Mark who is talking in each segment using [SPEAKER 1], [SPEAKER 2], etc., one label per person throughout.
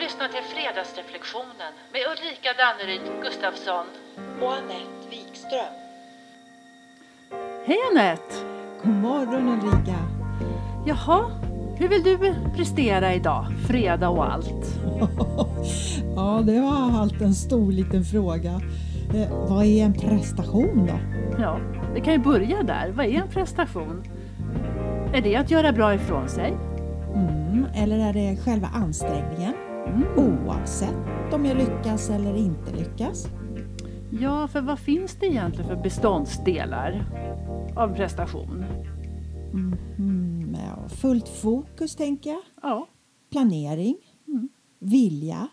[SPEAKER 1] lyssnar till Fredagsreflektionen med Ulrika Danneryd Gustafsson.
[SPEAKER 2] och Anette Wikström.
[SPEAKER 3] Hej Anette!
[SPEAKER 4] God morgon Ulrika!
[SPEAKER 3] Jaha, hur vill du prestera idag? Fredag och allt.
[SPEAKER 4] ja, det var allt en stor liten fråga. Eh, vad är en prestation då?
[SPEAKER 3] Ja, vi kan ju börja där. Vad är en prestation? Är det att göra bra ifrån sig?
[SPEAKER 4] Mm, eller är det själva ansträngningen?
[SPEAKER 3] Mm.
[SPEAKER 4] Oavsett om jag lyckas eller inte lyckas?
[SPEAKER 3] Ja, för vad finns det egentligen för beståndsdelar av prestation?
[SPEAKER 4] Mm, ja, fullt fokus tänker jag.
[SPEAKER 3] Ja,
[SPEAKER 4] Planering.
[SPEAKER 3] Mm.
[SPEAKER 4] Vilja.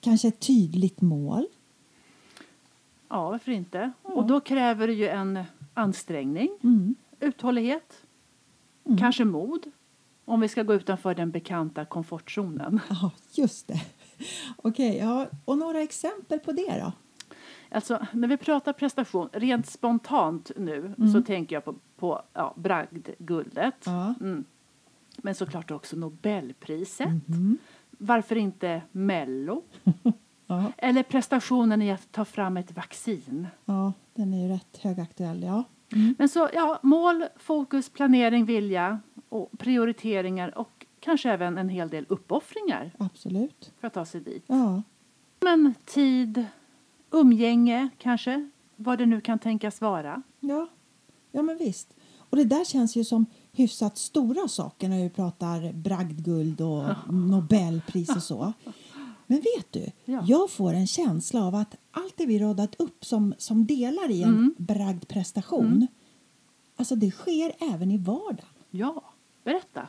[SPEAKER 4] Kanske ett tydligt mål.
[SPEAKER 3] ja varför inte? Och då kräver det ju en ansträngning,
[SPEAKER 4] Mm.
[SPEAKER 3] uthållighet,
[SPEAKER 4] Mm.
[SPEAKER 3] kanske mod om vi ska gå utanför den bekanta komfortzonen.
[SPEAKER 4] Ja, just det. Okej, ja, och några exempel på det då?
[SPEAKER 3] Alltså, när vi pratar prestation, rent spontant nu, så tänker jag på, på ja, bragdguldet.
[SPEAKER 4] Ja.
[SPEAKER 3] Mm. Men såklart också Nobelpriset.
[SPEAKER 4] Mhm.
[SPEAKER 3] Varför inte Mello?
[SPEAKER 4] Ja,
[SPEAKER 3] Eller prestationen i att ta fram ett vaccin.
[SPEAKER 4] ja, den är ju rätt högaktuell. Ja.
[SPEAKER 3] Men så, ja, mål, fokus, planering, vilja och prioriteringar och kanske även en hel del uppoffringar
[SPEAKER 4] Absolut.
[SPEAKER 3] för att ta sig dit.
[SPEAKER 4] Ja,
[SPEAKER 3] Men tid, umgänge kanske, vad det nu kan tänkas vara.
[SPEAKER 4] ja, ja men visst. Och det där känns ju som hyfsat stora saker när vi pratar bragdguld och Nobelpris och så. Men vet du,
[SPEAKER 3] Ja.
[SPEAKER 4] jag får en känsla av att allt det vi radat upp som, som delar i en
[SPEAKER 3] Mm.
[SPEAKER 4] bragdprestation, alltså det sker även i vardagen.
[SPEAKER 3] Ja, berätta.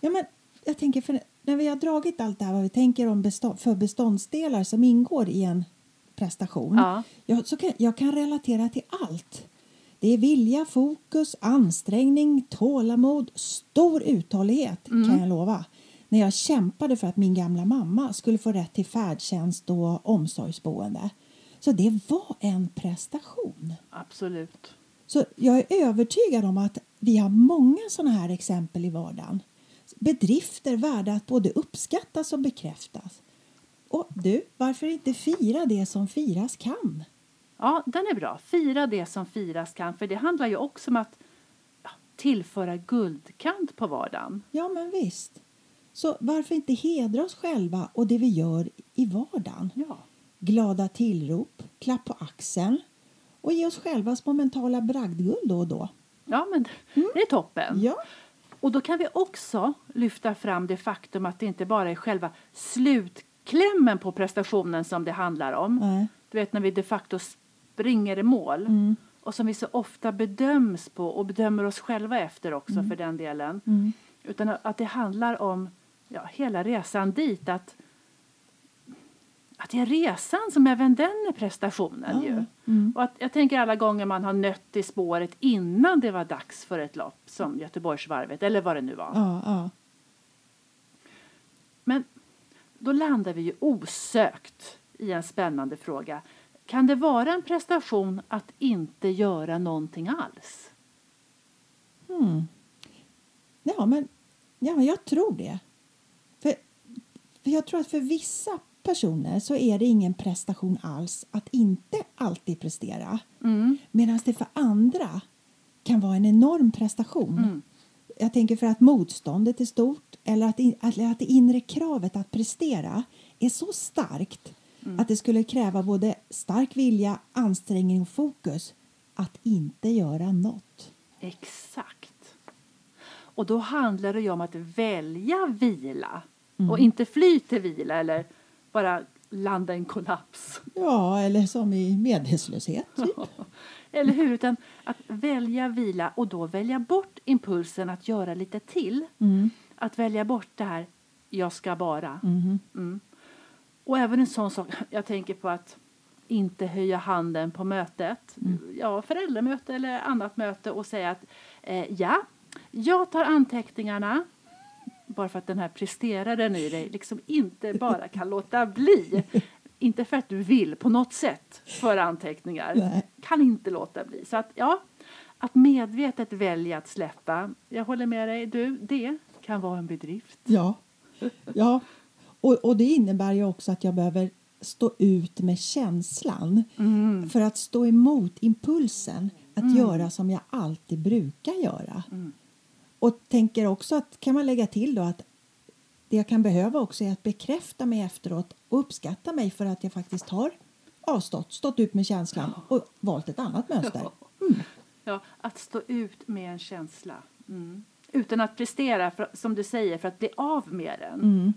[SPEAKER 4] Ja, men jag tänker för när vi har dragit allt det här vad vi tänker om bestå- för beståndsdelar som ingår i en prestation.
[SPEAKER 3] Ja.
[SPEAKER 4] Jag, så kan, jag kan relatera till allt. Det är vilja, fokus, ansträngning, tålamod, stor uthållighet kan jag lova. När jag kämpade för att min gamla mamma skulle få rätt till färdtjänst och omsorgsboende. Så det var en prestation.
[SPEAKER 3] Absolut.
[SPEAKER 4] Så jag är övertygad om att vi har många sådana här exempel i vardagen. Bedrifter värda att både uppskattas och bekräftas. Och du, varför inte fira det som firas kan?
[SPEAKER 3] Ja, den är bra. Fira det som firas kan. För det handlar ju också om att ja, tillföra guldkant på vardagen.
[SPEAKER 4] Ja, men visst. Så varför inte hedra oss själva och det vi gör i vardagen?
[SPEAKER 3] Ja.
[SPEAKER 4] Glada tillrop, klapp på axeln och ge oss själva små mentala bragdguld då och då.
[SPEAKER 3] Ja, men det är toppen.
[SPEAKER 4] Ja,
[SPEAKER 3] Och då kan vi också lyfta fram det faktum att det inte bara är själva slutklämmen på prestationen som det handlar om.
[SPEAKER 4] nej.
[SPEAKER 3] Du vet när vi de facto springer i mål och som vi så ofta bedöms på och bedömer oss själva efter också för den delen. Utan att det handlar om ja, hela resan dit. Att, att det är resan som även den är prestationen ju. Och att, jag tänker alla gånger man har nött i spåret innan det var dags för ett lopp som Göteborgsvarvet eller vad det nu var.
[SPEAKER 4] Ja, ja.
[SPEAKER 3] Men då landar vi ju osökt i en spännande fråga. Kan det vara en prestation att inte göra någonting alls?
[SPEAKER 4] Ja, men, ja, jag tror det. För, för jag tror att för vissa personer så är det ingen prestation alls att inte alltid prestera. Medan det för andra kan vara en enorm prestation. Jag tänker för att motståndet är stort eller att, in, eller att det inre kravet att prestera är så starkt att det skulle kräva både stark vilja, ansträngning och fokus att inte göra något.
[SPEAKER 3] Exakt. Och då handlar det ju om att välja vila och inte fly till vila eller bara landa i en kollaps.
[SPEAKER 4] Ja, eller som i medvetslöshet. Typ.
[SPEAKER 3] Eller hur? Utan att välja vila och då välja bort impulsen att göra lite till. Att välja bort det här jag ska bara. Mm. Och även en sån sak, jag tänker på att inte höja handen på mötet, ja, föräldramöte eller annat möte och säga att eh, ja, jag tar anteckningarna bara för att den här presteraren i dig liksom inte bara kan låta bli. Inte för att du vill på något sätt föra anteckningar.
[SPEAKER 4] Nej.
[SPEAKER 3] Kan inte låta bli. Så att ja, att medvetet välja att släppa. Jag håller med dig. Du, det kan vara en bedrift.
[SPEAKER 4] Ja, ja. Och, och det innebär ju också att jag behöver stå ut med känslan
[SPEAKER 3] Mm.
[SPEAKER 4] för att stå emot impulsen att göra som jag alltid brukar göra.
[SPEAKER 3] Mm.
[SPEAKER 4] Och tänker också att kan man lägga till då att det jag kan behöva också är att bekräfta mig efteråt och uppskatta mig för att jag faktiskt har avstått, stått ut med känslan och valt ett annat mönster.
[SPEAKER 3] Ja, att stå ut med en känsla. Mm. Utan att prestera, för, som du säger, för att bli av med den.
[SPEAKER 4] Mm.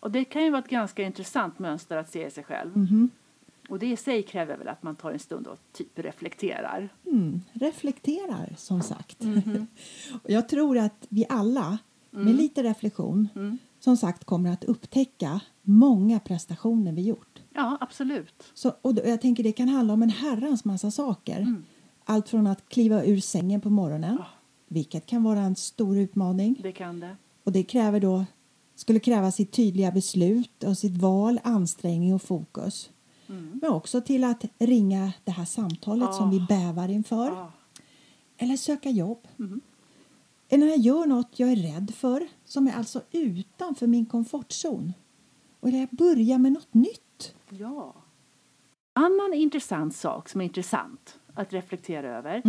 [SPEAKER 3] Och det kan ju vara ett ganska intressant mönster att se i sig själv. Och det i sig kräver väl att man tar en stund och typ reflekterar.
[SPEAKER 4] Mm, reflekterar, som sagt. och jag tror att vi alla, med lite reflektion, som sagt kommer att upptäcka många prestationer vi gjort.
[SPEAKER 3] Ja, absolut.
[SPEAKER 4] Så, och jag tänker det kan handla om en herrans massa saker. Allt från att kliva ur sängen på morgonen,
[SPEAKER 3] Ja.
[SPEAKER 4] vilket kan vara en stor utmaning.
[SPEAKER 3] Det kan det.
[SPEAKER 4] Och det kräver då, skulle kräva sitt tydliga beslut och sitt val, ansträngning och fokus. Men också till att ringa det här samtalet som vi bävar inför.
[SPEAKER 3] Ja.
[SPEAKER 4] Eller söka jobb. Eller när jag gör något jag är rädd för, som är alltså utanför min komfortzon. Och när jag börjar med något nytt.
[SPEAKER 3] ja. Annan intressant sak som är intressant att reflektera över.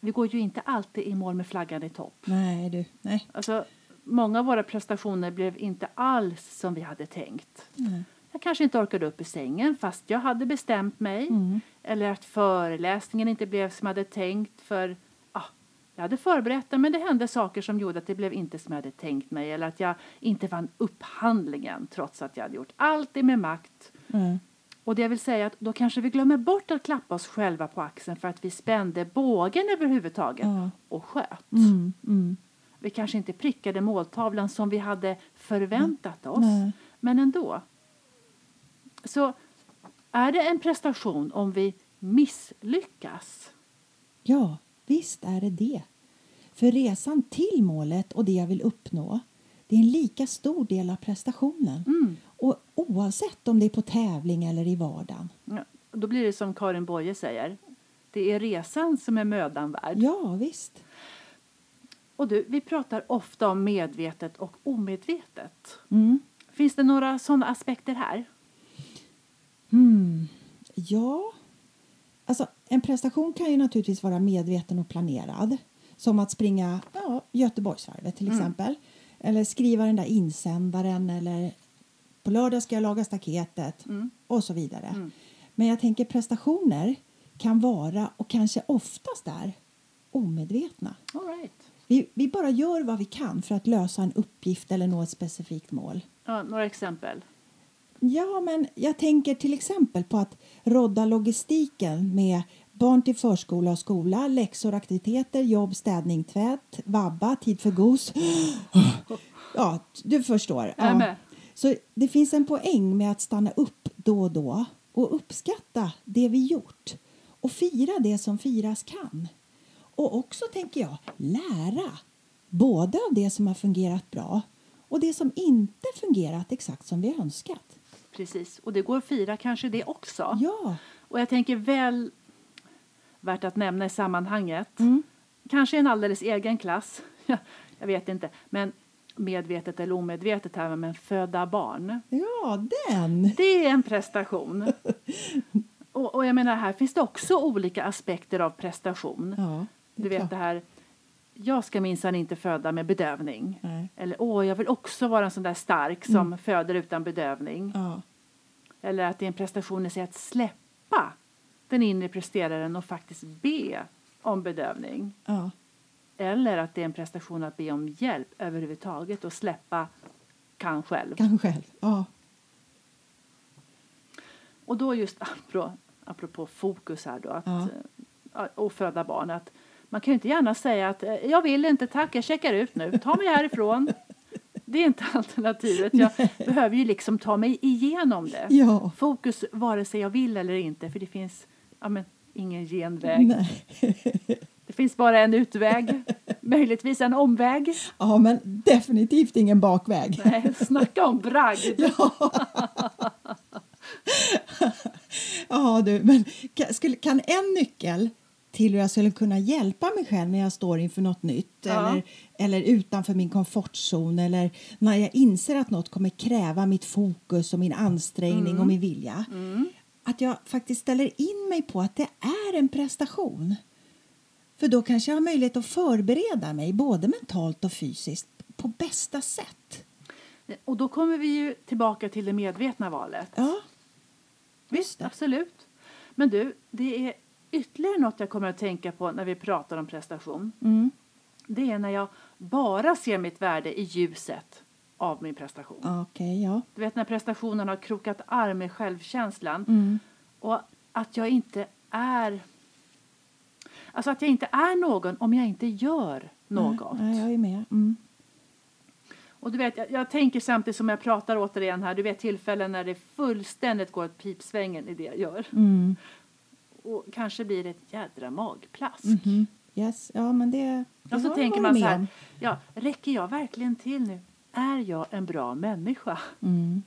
[SPEAKER 3] Vi går ju inte alltid i mål med flaggan i topp.
[SPEAKER 4] Nej, du. Nej.
[SPEAKER 3] Alltså, många av våra prestationer blev inte alls som vi hade tänkt.
[SPEAKER 4] Nej.
[SPEAKER 3] Jag kanske inte orkade upp i sängen fast jag hade bestämt mig. Eller att föreläsningen inte blev som jag hade tänkt för ah, jag hade förberett den men det hände saker som gjorde att det blev inte som jag hade tänkt mig. Eller att jag inte vann upphandlingen trots att jag hade gjort allt det med makt.
[SPEAKER 4] Mm.
[SPEAKER 3] Och det jag vill säga att då kanske vi glömmer bort att klappa oss själva på axeln för att vi spände bågen överhuvudtaget
[SPEAKER 4] Ja.
[SPEAKER 3] och sköt.
[SPEAKER 4] Mm, mm.
[SPEAKER 3] Vi kanske inte prickade måltavlan som vi hade förväntat oss.
[SPEAKER 4] Nej.
[SPEAKER 3] Men ändå. Så är det en prestation om vi misslyckas?
[SPEAKER 4] Ja, visst är det det. För resan till målet och det jag vill uppnå det är en lika stor del av prestationen. Och oavsett om det är på tävling eller i vardagen.
[SPEAKER 3] Ja, då blir det som Karin Boye säger. Det är resan som är mödan värd.
[SPEAKER 4] Ja, visst.
[SPEAKER 3] Och du, vi pratar ofta om medvetet och omedvetet.
[SPEAKER 4] Mm.
[SPEAKER 3] Finns det några sådana aspekter här?
[SPEAKER 4] Hmm. Ja, alltså en prestation kan ju naturligtvis vara medveten och planerad. Som att springa ja, Göteborgsvarvet till exempel. Eller skriva den där insändaren eller på lördag ska jag laga staketet och så vidare. Men jag tänker prestationer kan vara och kanske oftast är omedvetna.
[SPEAKER 3] All right.
[SPEAKER 4] Vi, vi bara gör vad vi kan för att lösa en uppgift eller nå ett specifikt mål.
[SPEAKER 3] Ja, några exempel.
[SPEAKER 4] Ja, men jag tänker till exempel på att rodda logistiken med barn till förskola och skola, läxor, aktiviteter, jobb, städning, tvätt, vabba, tid för gos. Ja, du förstår. Ja. Så det finns en poäng med att stanna upp då och då och uppskatta det vi gjort och fira det som firas kan. Och också, tänker jag, lära både av det som har fungerat bra och det som inte fungerat exakt som vi önskat.
[SPEAKER 3] Precis. Och det går att fira kanske det också.
[SPEAKER 4] Ja,
[SPEAKER 3] Och jag tänker väl värt att nämna i sammanhanget.
[SPEAKER 4] Mm.
[SPEAKER 3] Kanske en alldeles egen klass. jag vet inte. Men medvetet eller omedvetet här, men föda barn.
[SPEAKER 4] ja den!
[SPEAKER 3] Det är en prestation. och, och jag menar, här finns det också olika aspekter av prestation.
[SPEAKER 4] Ja,
[SPEAKER 3] du vet
[SPEAKER 4] klart.
[SPEAKER 3] det här, jag ska minsann inte föda med bedövning.
[SPEAKER 4] Nej.
[SPEAKER 3] Eller, åh, jag vill också vara en sån där stark som föder utan bedövning.
[SPEAKER 4] Ja,
[SPEAKER 3] Eller att det är en prestation i sig att släppa den inre presteraren och faktiskt be om bedövning.
[SPEAKER 4] ja,
[SPEAKER 3] Eller att det är en prestation att be om hjälp överhuvudtaget och släppa kan själv.
[SPEAKER 4] kan själv. Ja,
[SPEAKER 3] Och då just apropå, apropå fokus här då, att,
[SPEAKER 4] Ja.
[SPEAKER 3] eh, och föda barn, att man kan ju inte gärna säga att eh, jag vill inte, tack, jag checkar ut nu, ta mig härifrån. Det är inte alternativet. Jag behöver ju liksom ta mig igenom det.
[SPEAKER 4] ja.
[SPEAKER 3] Fokus vare sig jag vill eller inte, för det finns ja, men, ingen genväg.
[SPEAKER 4] Nej.
[SPEAKER 3] Det finns bara en utväg, möjligtvis en omväg.
[SPEAKER 4] ja, men definitivt ingen bakväg.
[SPEAKER 3] Nej, snacka om bragd!
[SPEAKER 4] Ja, du, men kan en nyckel till hur jag skulle kunna hjälpa mig själv när jag står inför något nytt
[SPEAKER 3] Ja.
[SPEAKER 4] eller, eller utanför min komfortzon eller när jag inser att något kommer kräva mitt fokus och min ansträngning och min vilja. Att jag faktiskt ställer in mig på att det är en prestation. För då kanske jag har möjlighet att förbereda mig både mentalt och fysiskt på bästa sätt.
[SPEAKER 3] Och då kommer vi ju tillbaka till det medvetna valet.
[SPEAKER 4] Ja,
[SPEAKER 3] Visst, absolut. Men du, det är ytterligare något jag kommer att tänka på när vi pratar om prestation.
[SPEAKER 4] Mm.
[SPEAKER 3] Det är när jag bara ser mitt värde i ljuset av min prestation.
[SPEAKER 4] okej, ja.
[SPEAKER 3] Du vet när prestationen har krokat arm med självkänslan
[SPEAKER 4] Mm.
[SPEAKER 3] och att jag inte är Alltså att jag inte är någon om jag inte gör något.
[SPEAKER 4] Nej, jag är med. Mm.
[SPEAKER 3] Och du vet, jag, jag tänker samtidigt som jag pratar återigen här, du vet tillfällen när det fullständigt går åt pipsvängen i det jag gör.
[SPEAKER 4] Mm.
[SPEAKER 3] Och kanske blir ett jädra magplask.
[SPEAKER 4] Mhm. Yes, ja men det, det
[SPEAKER 3] Och så tänker man så här, ja, räcker jag verkligen till nu? Är jag en bra människa?
[SPEAKER 4] Mm.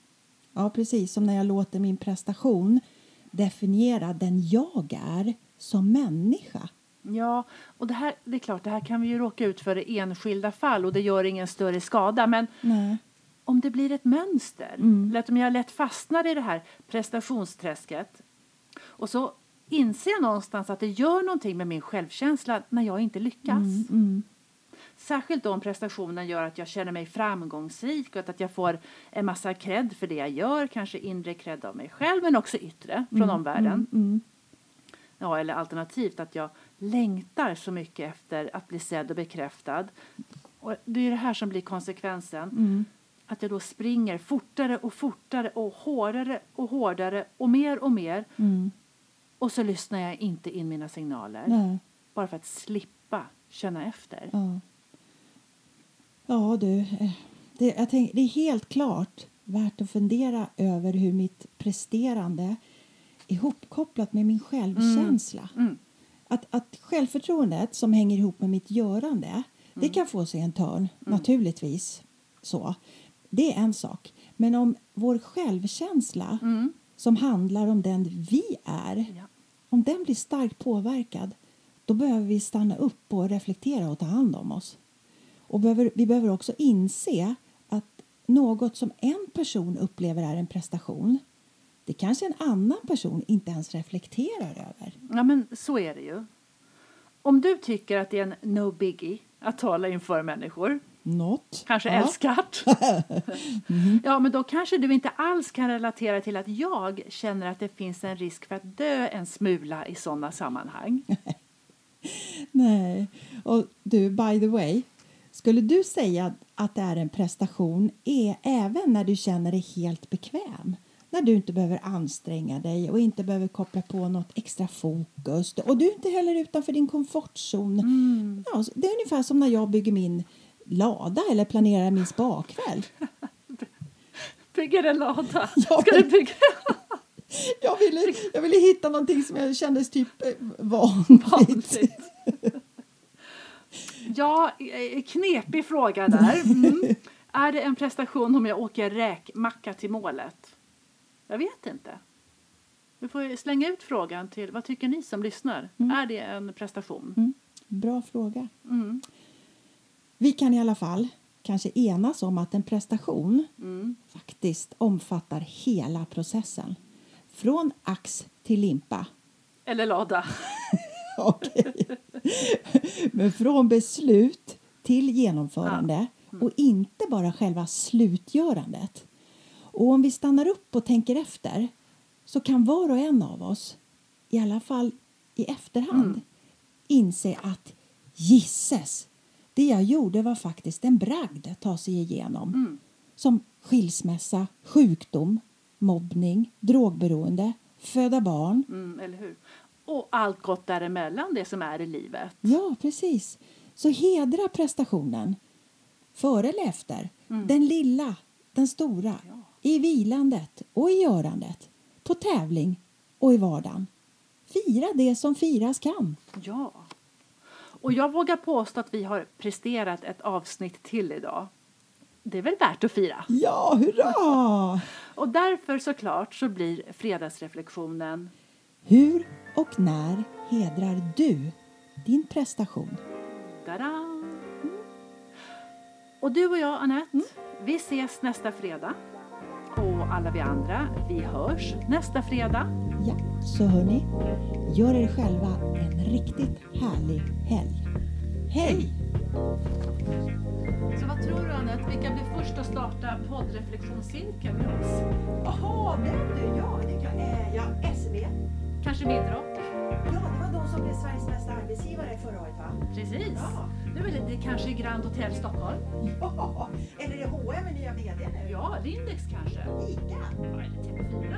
[SPEAKER 4] Ja, precis som när jag låter min prestation definiera den jag är som människa.
[SPEAKER 3] Ja, och det här, det är klart, det här kan vi ju råka ut för i enskilda fall och det gör ingen större skada. Men
[SPEAKER 4] Nej.
[SPEAKER 3] om det blir ett mönster,
[SPEAKER 4] Mm.
[SPEAKER 3] eller om jag lätt fastnar i det här prestationsträsket och så inser jag någonstans att det gör någonting med min självkänsla när jag inte lyckas.
[SPEAKER 4] Mm, mm,
[SPEAKER 3] Särskilt då om prestationen gör att jag känner mig framgångsrik och att jag får en massa cred för det jag gör, kanske inre cred av mig själv men också yttre från omvärlden.
[SPEAKER 4] mm, mm.
[SPEAKER 3] Ja, eller alternativt att jag längtar så mycket efter att bli sedd och bekräftad. Och det är det här som blir konsekvensen.
[SPEAKER 4] Mm.
[SPEAKER 3] Att jag då springer fortare och fortare och hårdare och hårdare och mer och mer.
[SPEAKER 4] Mm.
[SPEAKER 3] Och så lyssnar jag inte in mina signaler.
[SPEAKER 4] Nej.
[SPEAKER 3] Bara för att slippa känna efter.
[SPEAKER 4] Ja. ja, du. eh, Det, jag tänk, det är helt klart värt att fundera över hur mitt presterande är ihopkopplat med min självkänsla.
[SPEAKER 3] Mm.
[SPEAKER 4] Att, att självförtroendet som hänger ihop med mitt görande det kan få sig en törn, naturligtvis. så. Det är en sak. Men om vår självkänsla
[SPEAKER 3] Mm.
[SPEAKER 4] som handlar om den vi är
[SPEAKER 3] Ja
[SPEAKER 4] om den blir starkt påverkad då behöver vi stanna upp och reflektera och ta hand om oss. Och behöver, vi behöver också inse att något som en person upplever är en prestation det kanske en annan person inte ens reflekterar över.
[SPEAKER 3] ja, men så är det ju. Om du tycker att det är en no biggie att tala inför människor,
[SPEAKER 4] något.
[SPEAKER 3] kanske
[SPEAKER 4] Ja.
[SPEAKER 3] älskat, ja, men då kanske du inte alls kan relatera till att jag känner att det finns en risk för att dö en smula i sådana sammanhang.
[SPEAKER 4] Nej. Och du, by the way, skulle du säga att det är en prestation är även när du känner dig helt bekväm? När du inte behöver anstränga dig och inte behöver koppla på något extra fokus och du är inte heller utanför din komfortzon. Ja, så det är ungefär som när jag bygger min lada eller planerar min spakväll.
[SPEAKER 3] Bygger en lada. Ska
[SPEAKER 4] men-
[SPEAKER 3] du bygga?
[SPEAKER 4] Jag ville, jag ville hitta någonting som jag kändes typ eh, vanligt.
[SPEAKER 3] Vanligt. Ja, eh, knepig fråga där. Mm. Är det en prestation om jag åker räkmacka till målet? Jag vet inte. Vi får slänga ut frågan till vad tycker ni som lyssnar? Är det en prestation?
[SPEAKER 4] Mm. Bra fråga.
[SPEAKER 3] Mm.
[SPEAKER 4] Vi kan i alla fall kanske enas om att en prestation
[SPEAKER 3] Mm.
[SPEAKER 4] faktiskt omfattar hela processen. Från ax till limpa.
[SPEAKER 3] Eller lada.
[SPEAKER 4] Okej. Men från beslut till genomförande och inte bara själva slutgörandet. Och om vi stannar upp och tänker efter så kan var och en av oss, i alla fall i efterhand, inse att gisses, det jag gjorde var faktiskt en bragd att ta sig igenom.
[SPEAKER 3] Mm.
[SPEAKER 4] Som skilsmässa, sjukdom, mobbning, drogberoende, föda barn.
[SPEAKER 3] Mm, eller hur? Och allt gott däremellan, det som är i livet.
[SPEAKER 4] Ja, precis. Så hedra prestationen. Före eller efter. Den lilla, den stora.
[SPEAKER 3] Ja.
[SPEAKER 4] I vilandet och i görandet. På tävling och i vardagen. Fira det som firas kan.
[SPEAKER 3] Ja. Och jag vågar påstå att vi har presterat ett avsnitt till idag. Det är väl värt att fira?
[SPEAKER 4] Ja, hurra!
[SPEAKER 3] Och därför såklart så blir fredagsreflektionen
[SPEAKER 4] Hur och när hedrar du din prestation.
[SPEAKER 3] Tada! Och du och jag, Anette, vi ses nästa fredag. Och alla vi andra, vi hörs nästa fredag.
[SPEAKER 4] Ja, så hörni, gör er själva en riktigt härlig helg. Hej!
[SPEAKER 3] Så vad tror du Anette, vilka blir först att starta poddreflektionscirkeln med oss?
[SPEAKER 2] Jaha, vem du? Ja, det kan, eh, ja, SEB.
[SPEAKER 3] Kanske Midrock?
[SPEAKER 2] Ja, det var de som blev Sveriges bästa arbetsgivare förra året va?
[SPEAKER 3] Precis.
[SPEAKER 2] Ja.
[SPEAKER 3] Nu är det, kanske Grand Hotel Stockholm.
[SPEAKER 2] Ja, eller är det H&M med nya VD nu?
[SPEAKER 3] Ja, Lindex kanske.
[SPEAKER 2] Ica?
[SPEAKER 3] Ja, eller TV4.